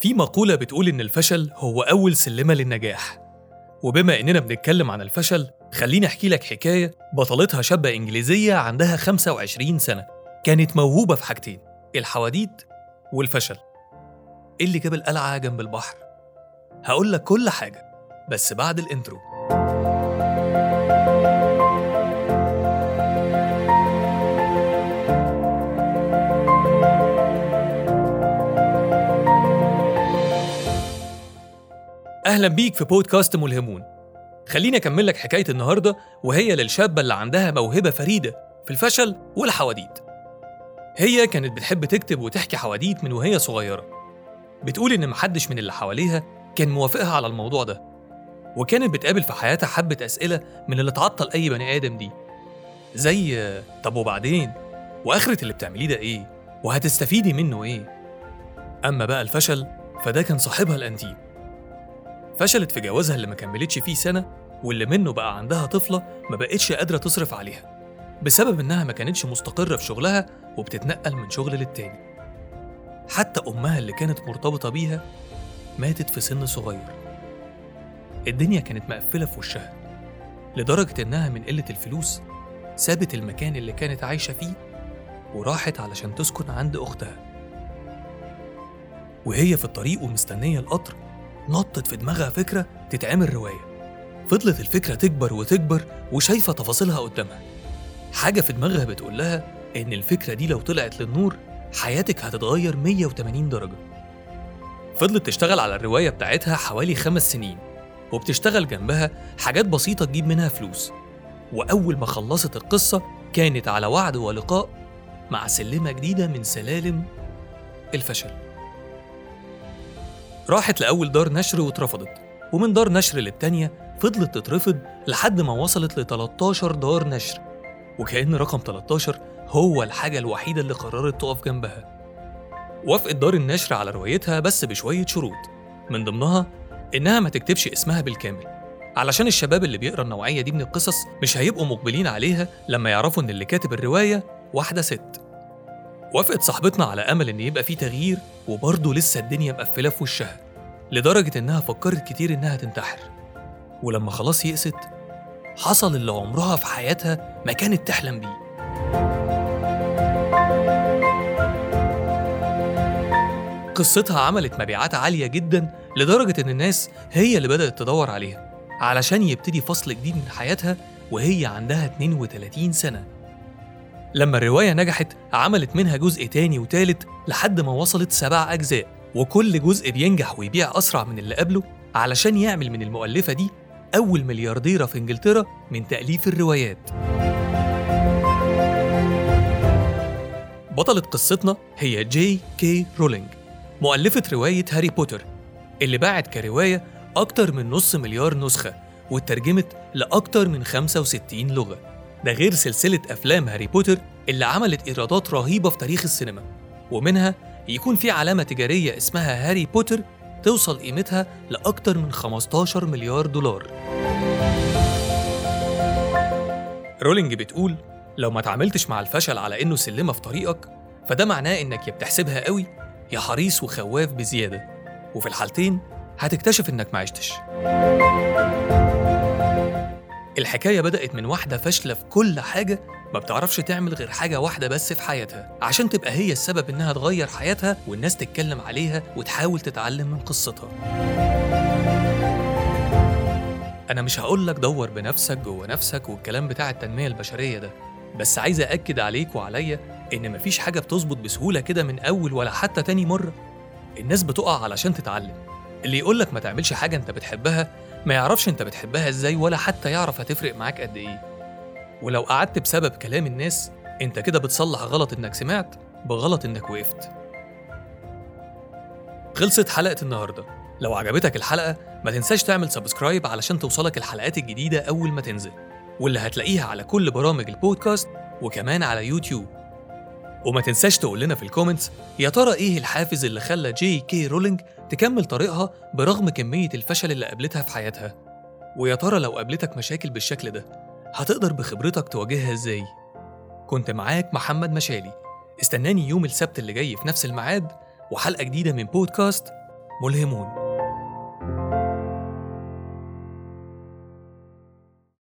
في مقولة بتقول إن الفشل هو أول سلمة للنجاح. وبما إننا بنتكلم عن الفشل خليني أحكي لك حكاية بطلتها شابة إنجليزية عندها 25 سنة. كانت موهوبة في حاجتين الحواديت والفشل. إيه اللي جاب القلعة جنب البحر؟ هقول لك كل حاجة بس بعد الانترو أهلا بيك في بودكاست ملهمون. خليني أكمل لك حكاية النهاردة وهي للشابة اللي عندها موهبة فريدة في الفشل والحواديت. هي كانت بتحب تكتب وتحكي حواديت من وهي صغيرة. بتقول إن محدش من اللي حواليها كان موافقها على الموضوع ده وكانت بتقابل في حياتها حبة أسئلة من اللي تعطل أي بني آدم دي. زي طب وبعدين؟ وآخرة اللي بتعمليه ده إيه؟ وهتستفيدي منه إيه؟ أما بقى الفشل فده كان صاحبها الأنتيم. فشلت في جوازها اللي ما كملتش فيه سنة واللي منه بقى عندها طفلة ما بقتش قادرة تصرف عليها بسبب إنها ما كانتش مستقرة في شغلها وبتتنقل من شغل للتاني. حتى أمها اللي كانت مرتبطة بيها ماتت في سن صغير. الدنيا كانت مقفلة في وشها لدرجة إنها من قلة الفلوس سابت المكان اللي كانت عايشة فيه وراحت علشان تسكن عند أختها. وهي في الطريق ومستنية القطر نطت في دماغها فكرة تتعمل رواية. فضلت الفكرة تكبر وتكبر وشايفة تفاصيلها قدامها. حاجة في دماغها بتقول لها إن الفكرة دي لو طلعت للنور حياتك هتتغير 180 درجة. فضلت تشتغل على الرواية بتاعتها حوالي خمس سنين وبتشتغل جنبها حاجات بسيطة تجيب منها فلوس. وأول ما خلصت القصة كانت على وعد ولقاء مع سلمة جديدة من سلالم الفشل. راحت لأول دار نشر واترفضت ومن دار نشر للتانية فضلت تترفض لحد ما وصلت ل 13 دار نشر وكأن رقم 13 هو الحاجة الوحيدة اللي قررت تقف جنبها. وافقت دار النشر على روايتها بس بشوية شروط من ضمنها إنها ما تكتبش اسمها بالكامل علشان الشباب اللي بيقرأ النوعية دي من القصص مش هيبقوا مقبلين عليها لما يعرفوا إن اللي كاتب الرواية واحدة ست. وافقت صاحبتنا على أمل إن يبقى في تغيير وبرضه لسه الدنيا مقفلة في وشها. لدرجة إنها فكرت كتير إنها تنتحر. ولما خلاص يئست حصل اللي عمرها في حياتها ما كانت تحلم بيه. قصتها عملت مبيعات عالية جدا لدرجة إن الناس هي اللي بدأت تدور عليها علشان يبتدي فصل جديد من حياتها وهي عندها 32 سنة. لما الرواية نجحت عملت منها جزء تاني وتالت لحد ما وصلت سبع أجزاء. وكل جزء بينجح ويبيع أسرع من اللي قبله علشان يعمل من المؤلفة دي أول مليارديرة في إنجلترا من تأليف الروايات. بطلة قصتنا هي جي كي رولينج مؤلفة رواية هاري بوتر اللي باعت كرواية أكتر من نص مليار نسخة واترجمت لأكتر من 65 لغة. ده غير سلسلة أفلام هاري بوتر اللي عملت إيرادات رهيبة في تاريخ السينما ومنها يكون في علامة تجارية اسمها هاري بوتر توصل قيمتها لأكتر من 15 مليار دولار. رولينج بتقول لو ما تعاملتش مع الفشل على إنه سلمة في طريقك فده معناه إنك يا بتحسبها قوي يا حريص وخواف بزيادة. وفي الحالتين هتكتشف إنك ما عشتش. الحكاية بدأت من واحدة فاشلة في كل حاجة ما بتعرفش تعمل غير حاجة واحدة بس في حياتها عشان تبقى هي السبب إنها تغير حياتها والناس تتكلم عليها وتحاول تتعلم من قصتها. أنا مش هقولك دور بنفسك جوه نفسك والكلام بتاع التنمية البشرية ده بس عايز أأكد عليك وعليا إن مفيش حاجة بتظبط بسهولة كده من أول ولا حتى تاني مرة. الناس بتقع علشان تتعلم. اللي يقولك ما تعملش حاجة أنت بتحبها ما يعرفش أنت بتحبها إزاي ولا حتى يعرف هتفرق معاك قد إيه. ولو قعدت بسبب كلام الناس أنت كده بتصلح غلط إنك سمعت بغلط إنك وقفت. خلصت حلقة النهاردة. لو عجبتك الحلقة ما تنساش تعمل subscribe علشان توصلك الحلقات الجديدة أول ما تنزل واللي هتلاقيها على كل برامج البودكاست وكمان على يوتيوب. وما تنساش تقول لنا في ال comments يا ترى إيه الحافز اللي خلى جي كي رولينج تكمل طريقها برغم كمية الفشل اللي قابلتها في حياتها؟ ويا ترى لو قابلتك مشاكل بالشكل ده هتقدر بخبرتك تواجهها إزاي؟ كنت معاك محمد مشالي. استناني يوم السبت اللي جاي في نفس الميعاد وحلقة جديدة من بودكاست ملهمون.